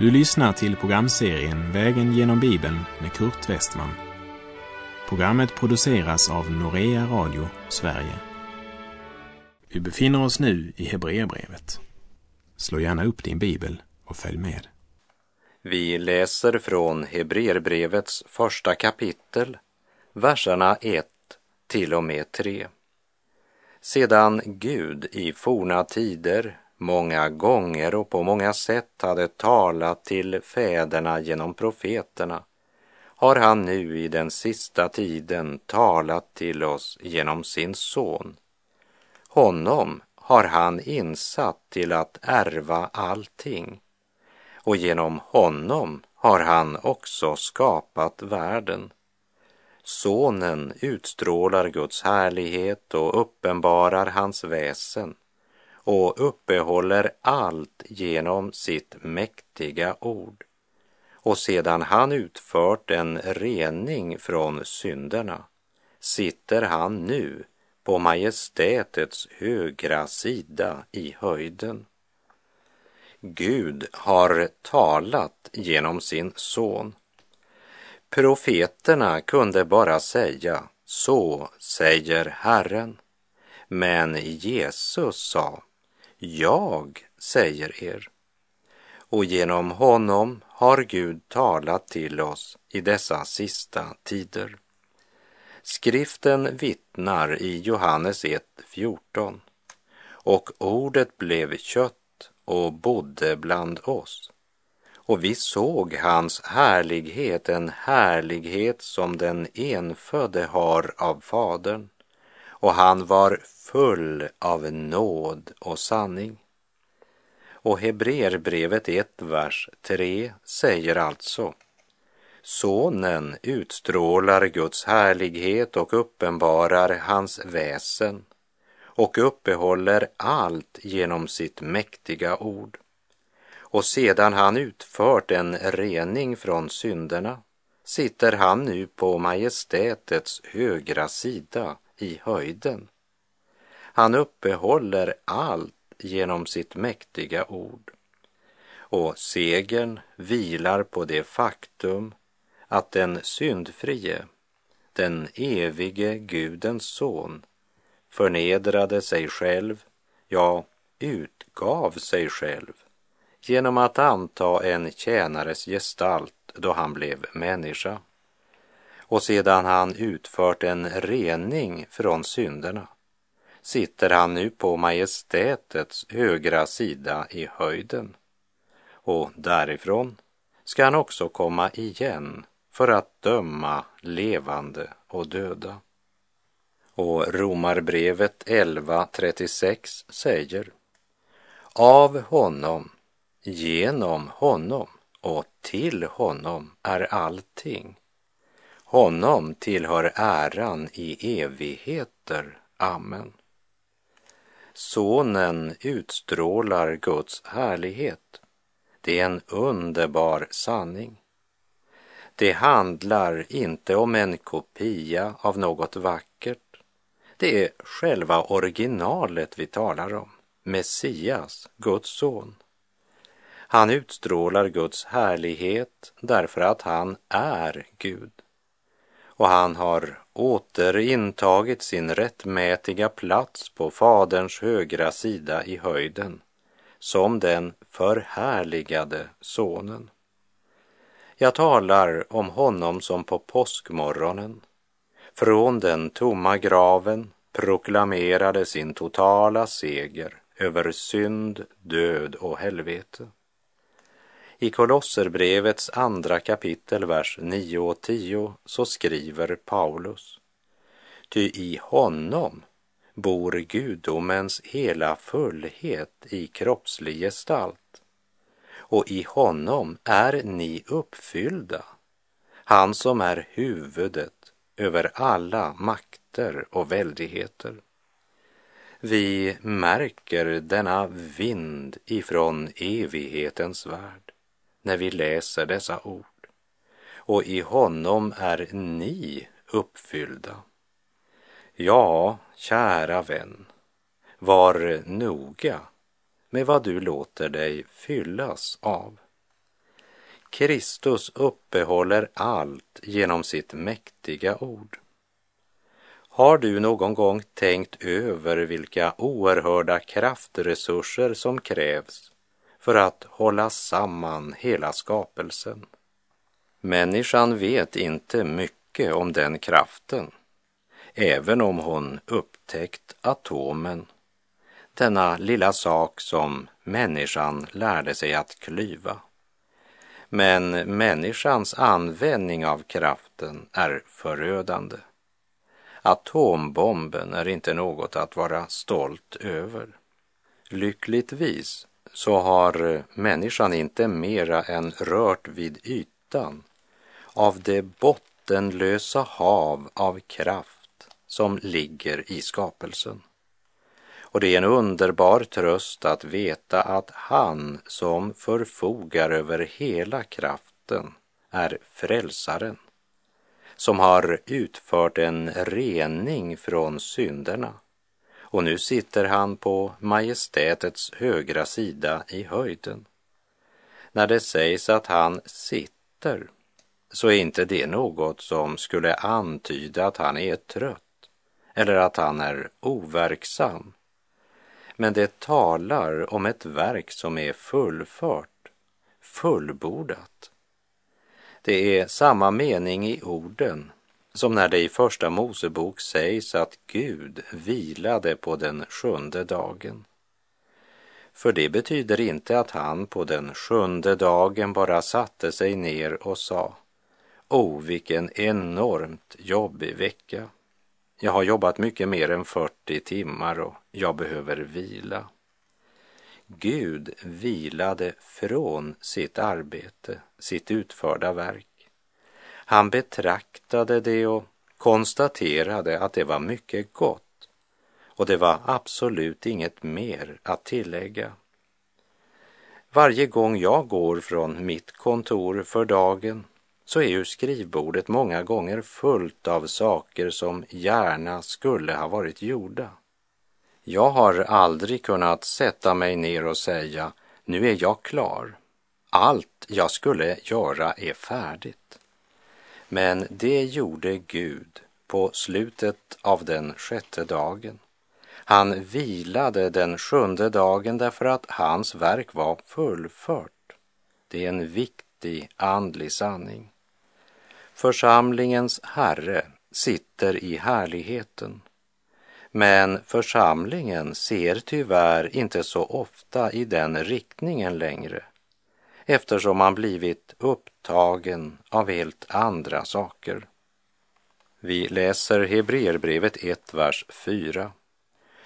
Du lyssnar till programserien Vägen genom Bibeln med Kurt Westman. Programmet produceras av Norea Radio Sverige. Vi befinner oss nu i Hebreerbrevet. Slå gärna upp din bibel och följ med. Vi läser från Hebreerbrevets första kapitel, verserna 1 till och med 3. Sedan Gud i forna tider många gånger och på många sätt hade talat till fäderna genom profeterna har han nu i den sista tiden talat till oss genom sin son. Honom har han insatt till att ärva allting och genom honom har han också skapat världen. Sonen utstrålar Guds härlighet och uppenbarar hans väsen och uppehåller allt genom sitt mäktiga ord. Och sedan han utfört en rening från synderna sitter han nu på majestätets högra sida i höjden. Gud har talat genom sin son. Profeterna kunde bara säga så säger Herren. Men Jesus sa jag säger er. Och genom honom har Gud talat till oss i dessa sista tider. Skriften vittnar i Johannes 1.14. Och ordet blev kött och bodde bland oss. Och vi såg hans härlighet, en härlighet som den enfödde har av Fadern. Och han var full av nåd och sanning. Och Hebreerbrevet 1, vers 3 säger alltså Sonen utstrålar Guds härlighet och uppenbarar hans väsen och uppehåller allt genom sitt mäktiga ord. Och sedan han utfört en rening från synderna sitter han nu på majestätets högra sida i höjden. Han uppehåller allt genom sitt mäktiga ord. Och segern vilar på det faktum att den syndfrie, den evige Gudens son, förnedrade sig själv, ja, utgav sig själv genom att anta en tjänares gestalt då han blev människa. Och sedan han utfört en rening från synderna sitter han nu på majestätets högra sida i höjden. Och därifrån ska han också komma igen för att döma levande och döda. Och Romarbrevet 11.36 säger Av honom, genom honom och till honom är allting. Honom tillhör äran i evigheter. Amen. Sonen utstrålar Guds härlighet. Det är en underbar sanning. Det handlar inte om en kopia av något vackert. Det är själva originalet vi talar om, Messias, Guds son. Han utstrålar Guds härlighet därför att han är Gud och han har återintagit sin rättmätiga plats på Faderns högra sida i höjden som den förhärligade sonen. Jag talar om honom som på påskmorgonen från den tomma graven proklamerade sin totala seger över synd, död och helvete. I Kolosserbrevets andra kapitel, vers 9 och 10, så skriver Paulus. Ty i honom bor gudomens hela fullhet i kroppslig gestalt. Och i honom är ni uppfyllda, han som är huvudet över alla makter och väldigheter. Vi märker denna vind ifrån evighetens värld när vi läser dessa ord. Och i honom är ni uppfyllda. Ja, kära vän, var noga med vad du låter dig fyllas av. Kristus uppehåller allt genom sitt mäktiga ord. Har du någon gång tänkt över vilka oerhörda kraftresurser som krävs för att hålla samman hela skapelsen? Människan vet inte mycket om den kraften, även om hon upptäckt atomen, denna lilla sak som människan lärde sig att klyva. Men människans användning av kraften är förödande. Atombomben är inte något att vara stolt över. Lyckligtvis så har eh, människan inte mera än rört vid ytan av det bottenlösa hav av kraft som ligger i skapelsen. Och det är en underbar tröst att veta att han som förfogar över hela kraften är frälsaren som har utfört en rening från synderna. Och nu sitter han på majestätets högra sida i höjden. När det sägs att han sitter så är inte det något som skulle antyda att han är trött eller att han är overksam. Men det talar om ett verk som är fullfört, fullbordat. Det är samma mening i orden som när det i Första Mosebok sägs att Gud vilade på den sjunde dagen. För det betyder inte att han på den sjunde dagen bara satte sig ner och sa Oh, vilken enormt jobbig vecka. Jag har jobbat mycket mer än 40 timmar och jag behöver vila. Gud vilade från sitt arbete, sitt utförda verk. Han betraktade det och konstaterade att det var mycket gott och det var absolut inget mer att tillägga. Varje gång jag går från mitt kontor för dagen så är ju skrivbordet många gånger fullt av saker som gärna skulle ha varit gjorda. Jag har aldrig kunnat sätta mig ner och säga, nu är jag klar. Allt jag skulle göra är färdigt. Men det gjorde Gud på slutet av den sjätte dagen. Han vilade den sjunde dagen därför att hans verk var fullfört. Det är en viktig andlig sanning. Församlingens Herre sitter i härligheten. Men församlingen ser tyvärr inte så ofta i den riktningen längre eftersom man blivit upptagen av helt andra saker. Vi läser Hebreerbrevet 1, vers 4.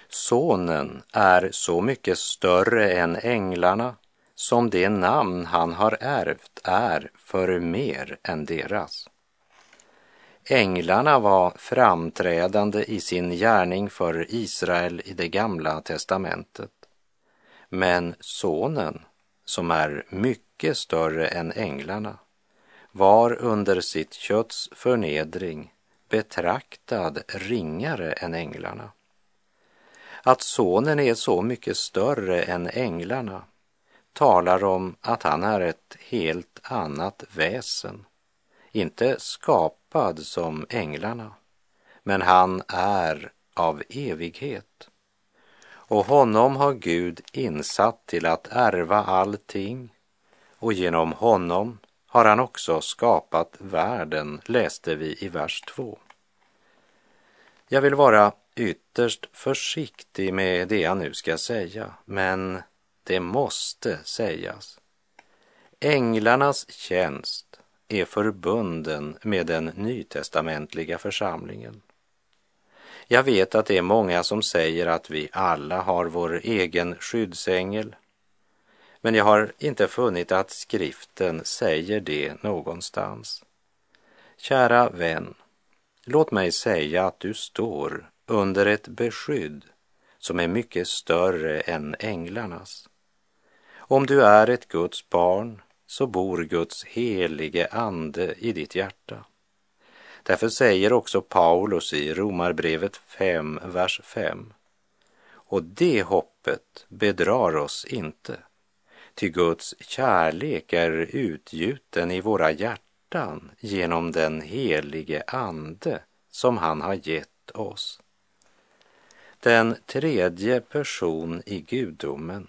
Sonen är så mycket större än änglarna som det namn han har ärvt är för mer än deras. Änglarna var framträdande i sin gärning för Israel i det gamla testamentet. Men sonen, som är mycket mycket större än änglarna, var under sitt kötts förnedring betraktad ringare än änglarna. Att sonen är så mycket större än änglarna talar om att han är ett helt annat väsen, inte skapad som änglarna, men han är av evighet. Och honom har Gud insatt till att ärva allting och genom honom har han också skapat världen, läste vi i vers 2. Jag vill vara ytterst försiktig med det jag nu ska säga, men det måste sägas. Änglarnas tjänst är förbunden med den nytestamentliga församlingen. Jag vet att det är många som säger att vi alla har vår egen skyddsängel, men jag har inte funnit att skriften säger det någonstans. Kära vän, låt mig säga att du står under ett beskydd som är mycket större än änglarnas. Om du är ett Guds barn så bor Guds helige ande i ditt hjärta. Därför säger också Paulus i Romarbrevet 5, vers 5. Och det hoppet bedrar oss inte, Ty Guds kärlek är utgjuten i våra hjärtan genom den helige Ande som han har gett oss. Den tredje person i gudomen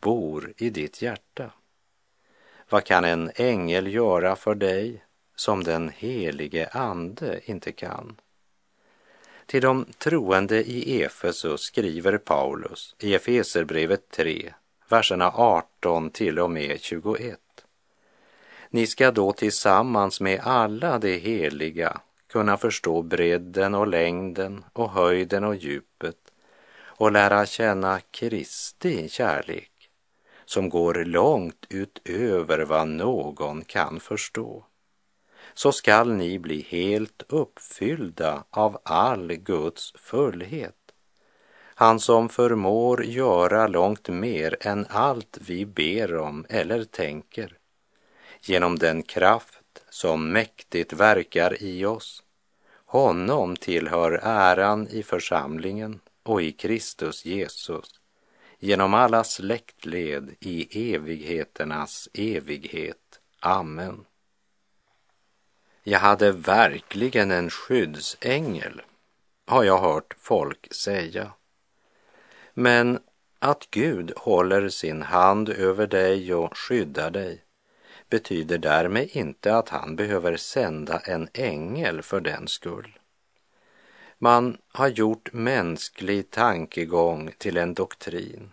bor i ditt hjärta. Vad kan en ängel göra för dig som den helige Ande inte kan? Till de troende i Efesus skriver Paulus i Efeserbrevet 3, verserna 18 till och med 21. Ni ska då tillsammans med alla de heliga kunna förstå bredden och längden och höjden och djupet och lära känna Kristi kärlek som går långt utöver vad någon kan förstå så skall ni bli helt uppfyllda av all Guds fullhet. Han som förmår göra långt mer än allt vi ber om eller tänker genom den kraft som mäktigt verkar i oss. Honom tillhör äran i församlingen och i Kristus Jesus genom alla släktled i evigheternas evighet. Amen. Jag hade verkligen en skyddsängel, har jag hört folk säga. Men att Gud håller sin hand över dig och skyddar dig betyder därmed inte att han behöver sända en ängel för den skull. Man har gjort mänsklig tankegång till en doktrin.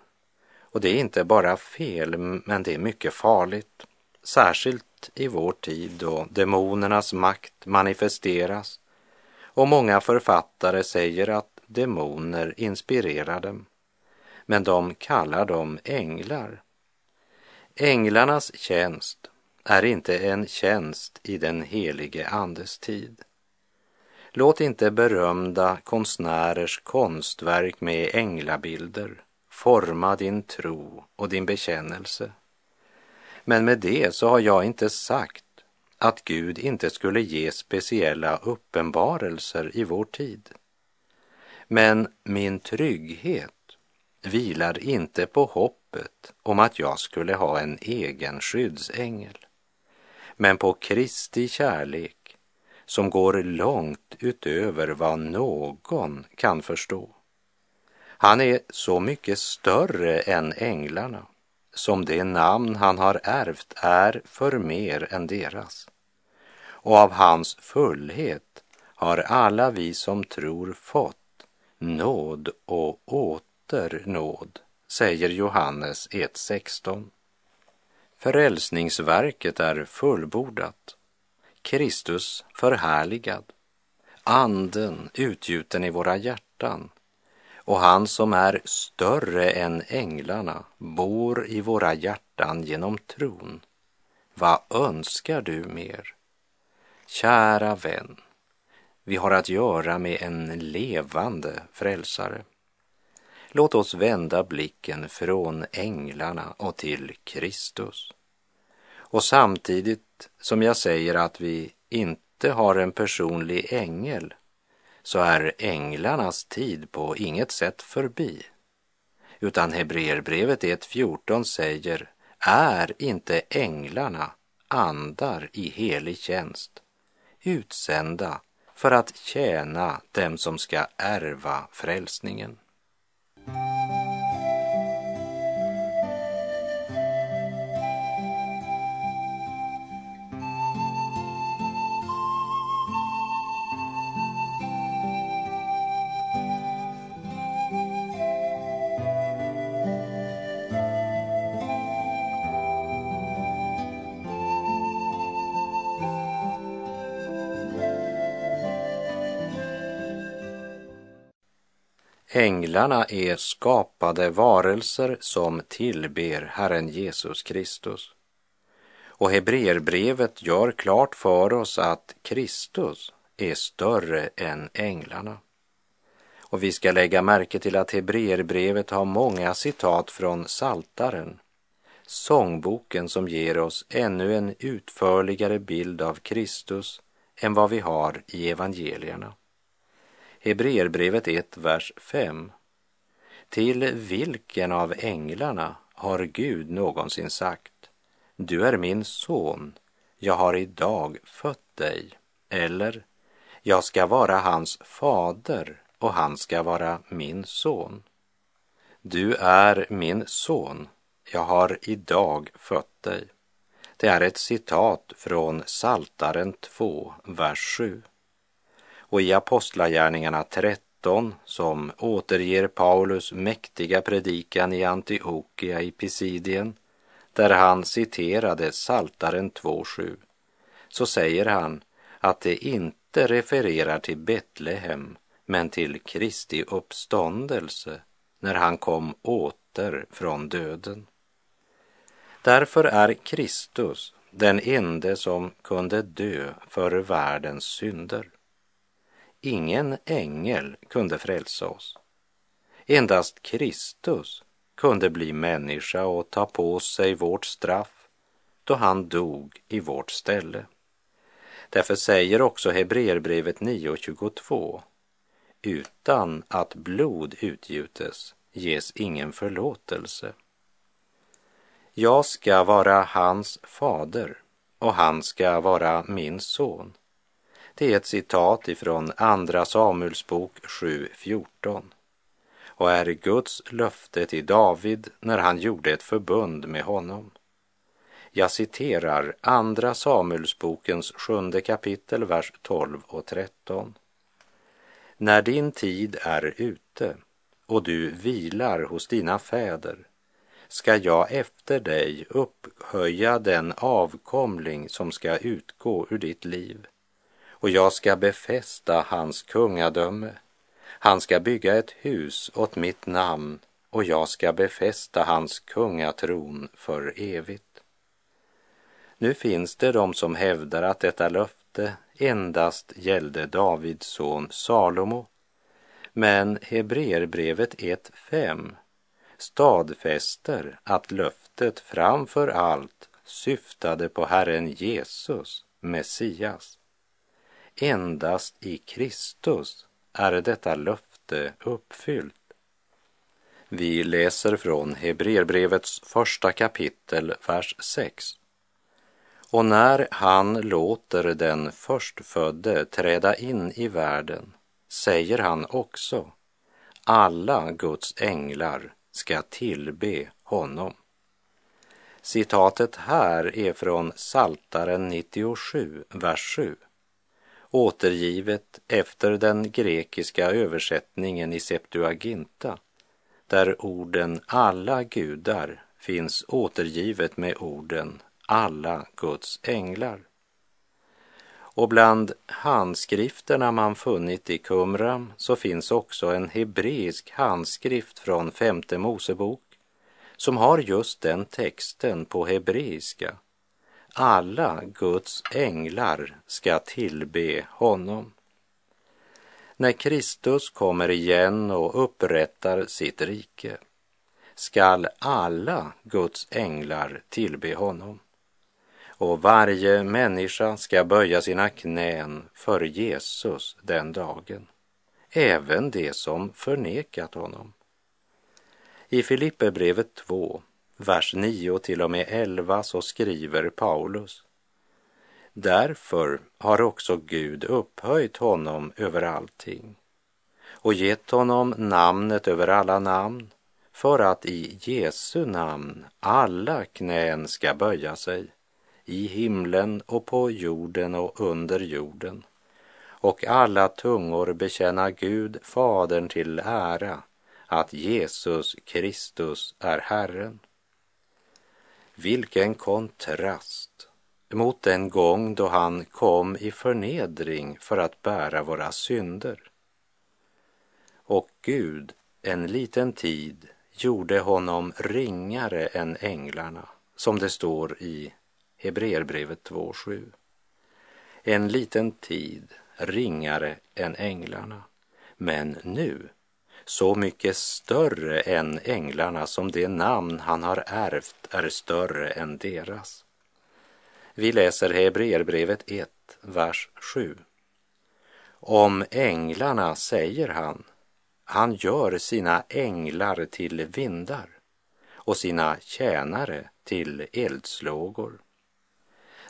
Och det är inte bara fel, men det är mycket farligt. Särskilt i vår tid då demonernas makt manifesteras och många författare säger att demoner inspirerar dem. Men de kallar dem änglar. Änglarnas tjänst är inte en tjänst i den helige Andes tid. Låt inte berömda konstnärers konstverk med änglabilder forma din tro och din bekännelse. Men med det så har jag inte sagt att Gud inte skulle ge speciella uppenbarelser i vår tid. Men min trygghet vilar inte på hoppet om att jag skulle ha en egen skyddsängel, men på Kristi kärlek som går långt utöver vad någon kan förstå. Han är så mycket större än änglarna som det namn han har ärvt är för mer än deras. Och av hans fullhet har alla vi som tror fått nåd och åter nåd, säger Johannes 1.16. Förälsningsverket är fullbordat Kristus förhärligad, anden utgjuten i våra hjärtan och han som är större än änglarna bor i våra hjärtan genom tron. Vad önskar du mer? Kära vän, vi har att göra med en levande frälsare. Låt oss vända blicken från änglarna och till Kristus. Och samtidigt som jag säger att vi inte har en personlig ängel så är änglarnas tid på inget sätt förbi. Utan Hebreerbrevet 1.14 säger, är inte änglarna andar i helig tjänst, utsända för att tjäna dem som ska ärva frälsningen. Thank you. Änglarna är skapade varelser som tillber Herren Jesus Kristus. Och Hebreerbrevet gör klart för oss att Kristus är större än änglarna. Och vi ska lägga märke till att Hebreerbrevet har många citat från Saltaren, sångboken som ger oss ännu en utförligare bild av Kristus än vad vi har i evangelierna. Hebreerbrevet 1, vers 5. Till vilken av änglarna har Gud någonsin sagt Du är min son, jag har idag fött dig. Eller Jag ska vara hans fader och han ska vara min son. Du är min son, jag har idag fött dig. Det är ett citat från Saltaren 2, vers 7. Och i Apostlagärningarna 13, som återger Paulus mäktiga predikan i Antiochia i Pisidien, där han citerade Saltaren 2.7, så säger han att det inte refererar till Betlehem, men till Kristi uppståndelse när han kom åter från döden. Därför är Kristus den ende som kunde dö för världens synder. Ingen ängel kunde frälsa oss. Endast Kristus kunde bli människa och ta på sig vårt straff då han dog i vårt ställe. Därför säger också Hebreerbrevet 9.22 utan att blod utgjutes ges ingen förlåtelse. Jag ska vara hans fader och han ska vara min son. Det är ett citat ifrån Andra Samuelsbok 7.14 och är Guds löfte till David när han gjorde ett förbund med honom. Jag citerar Andra Samuelsbokens sjunde kapitel, vers 12 och 13. När din tid är ute och du vilar hos dina fäder ska jag efter dig upphöja den avkomling som ska utgå ur ditt liv och jag ska befästa hans kungadöme. Han ska bygga ett hus åt mitt namn och jag ska befästa hans kungatron för evigt. Nu finns det de som hävdar att detta löfte endast gällde Davids son Salomo. Men Hebreerbrevet 1.5 stadfäster att löftet framför allt syftade på Herren Jesus, Messias. Endast i Kristus är detta löfte uppfyllt. Vi läser från Hebreerbrevets första kapitel, vers 6. Och när han låter den förstfödde träda in i världen säger han också alla Guds änglar ska tillbe honom. Citatet här är från Saltaren 97, vers 7 återgivet efter den grekiska översättningen i Septuaginta, där orden alla gudar finns återgivet med orden alla Guds änglar. Och bland handskrifterna man funnit i Kumram så finns också en hebreisk handskrift från femte Mosebok som har just den texten på hebreiska. Alla Guds änglar ska tillbe honom. När Kristus kommer igen och upprättar sitt rike skall alla Guds änglar tillbe honom och varje människa ska böja sina knän för Jesus den dagen, även de som förnekat honom. I Filipperbrevet 2, vers 9 till och med 11 så skriver Paulus Därför har också Gud upphöjt honom över allting och gett honom namnet över alla namn för att i Jesu namn alla knän ska böja sig i himlen och på jorden och under jorden och alla tungor bekänna Gud, Fadern till ära att Jesus Kristus är Herren. Vilken kontrast mot den gång då han kom i förnedring för att bära våra synder. Och Gud en liten tid gjorde honom ringare än änglarna, som det står i Hebreerbrevet 2.7. En liten tid ringare än änglarna, men nu så mycket större än änglarna som det namn han har ärvt är större än deras. Vi läser Hebreerbrevet 1, vers 7. Om änglarna säger han, han gör sina änglar till vindar och sina tjänare till eldslågor.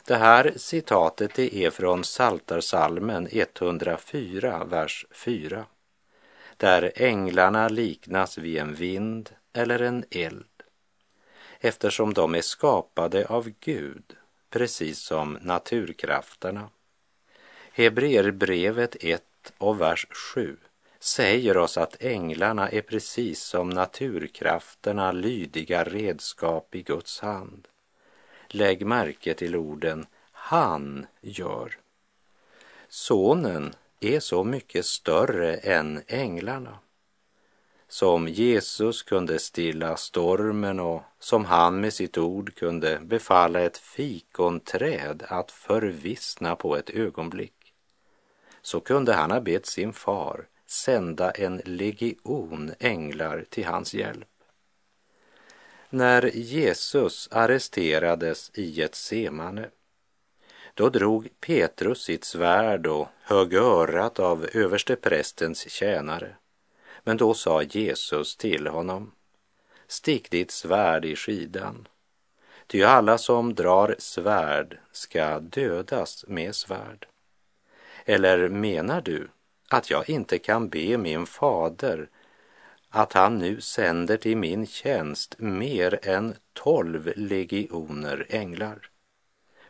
Det här citatet det är från Saltarsalmen 104, vers 4, där änglarna liknas vid en vind eller en eld, eftersom de är skapade av Gud, precis som naturkrafterna. Hebreerbrevet 1 och vers 7 säger oss att änglarna är precis som naturkrafterna lydiga redskap i Guds hand. Lägg märke till orden han gör. Sonen är så mycket större än änglarna. Som Jesus kunde stilla stormen och som han med sitt ord kunde befalla ett fikonträd att förvissna på ett ögonblick, så kunde han ha bett sin far sända en legion änglar till hans hjälp. När Jesus arresterades i ett semane, då drog Petrus sitt svärd och högg örat av översteprästens tjänare. Men då sa Jesus till honom, stick ditt svärd i skidan, ty alla som drar svärd ska dödas med svärd. Eller menar du att jag inte kan be min fader att han nu sänder till min tjänst mer än tolv legioner änglar.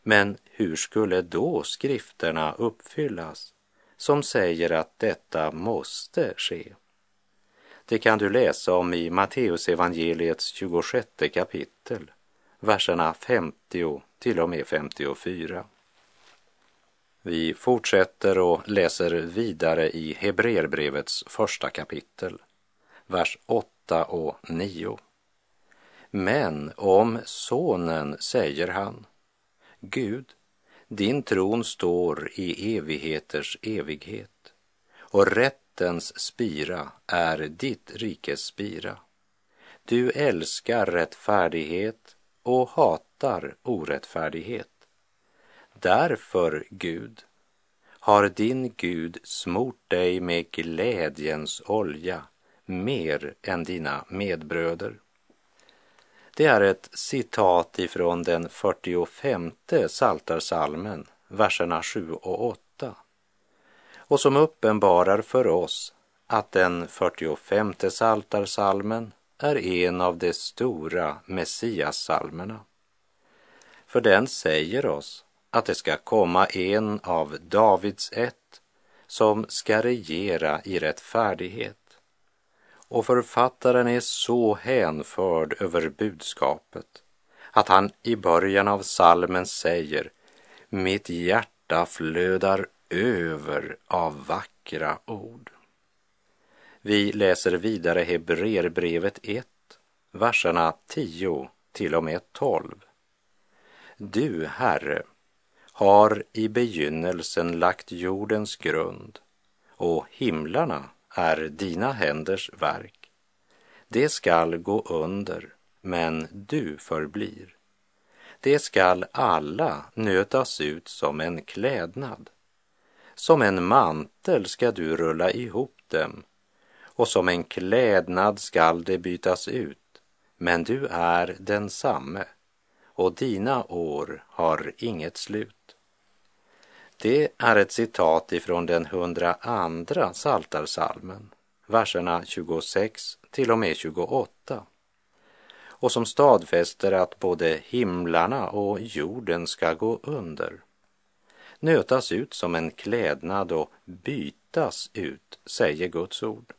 Men hur skulle då skrifterna uppfyllas som säger att detta måste ske? Det kan du läsa om i Matteusevangeliets 26 kapitel, verserna 50 till och med 54. Vi fortsätter och läser vidare i Hebreerbrevets första kapitel, vers 8 och 9. Men om sonen säger han, Gud, din tron står i evigheters evighet och rättens spira är ditt rikes spira. Du älskar rättfärdighet och hatar orättfärdighet. Därför, Gud, har din Gud smort dig med glädjens olja mer än dina medbröder. Det är ett citat ifrån den 45 Saltarsalmen, verserna 7 och 8 och som uppenbarar för oss att den 45 Saltarsalmen är en av de stora Messiassalmerna. För den säger oss att det ska komma en av Davids ett som ska regera i rättfärdighet. Och författaren är så hänförd över budskapet att han i början av salmen säger Mitt hjärta flödar över av vackra ord. Vi läser vidare Hebreerbrevet 1, verserna 10 till och med 12. Du, Herre, har i begynnelsen lagt jordens grund och himlarna är dina händers verk. Det skall gå under, men du förblir. Det skall alla nötas ut som en klädnad. Som en mantel ska du rulla ihop dem och som en klädnad skall det bytas ut, men du är densamme och dina år har inget slut. Det är ett citat ifrån den 102 Saltarsalmen, verserna 26 till och med 28 och som stadfäster att både himlarna och jorden ska gå under, nötas ut som en klädnad och bytas ut, säger Guds ord.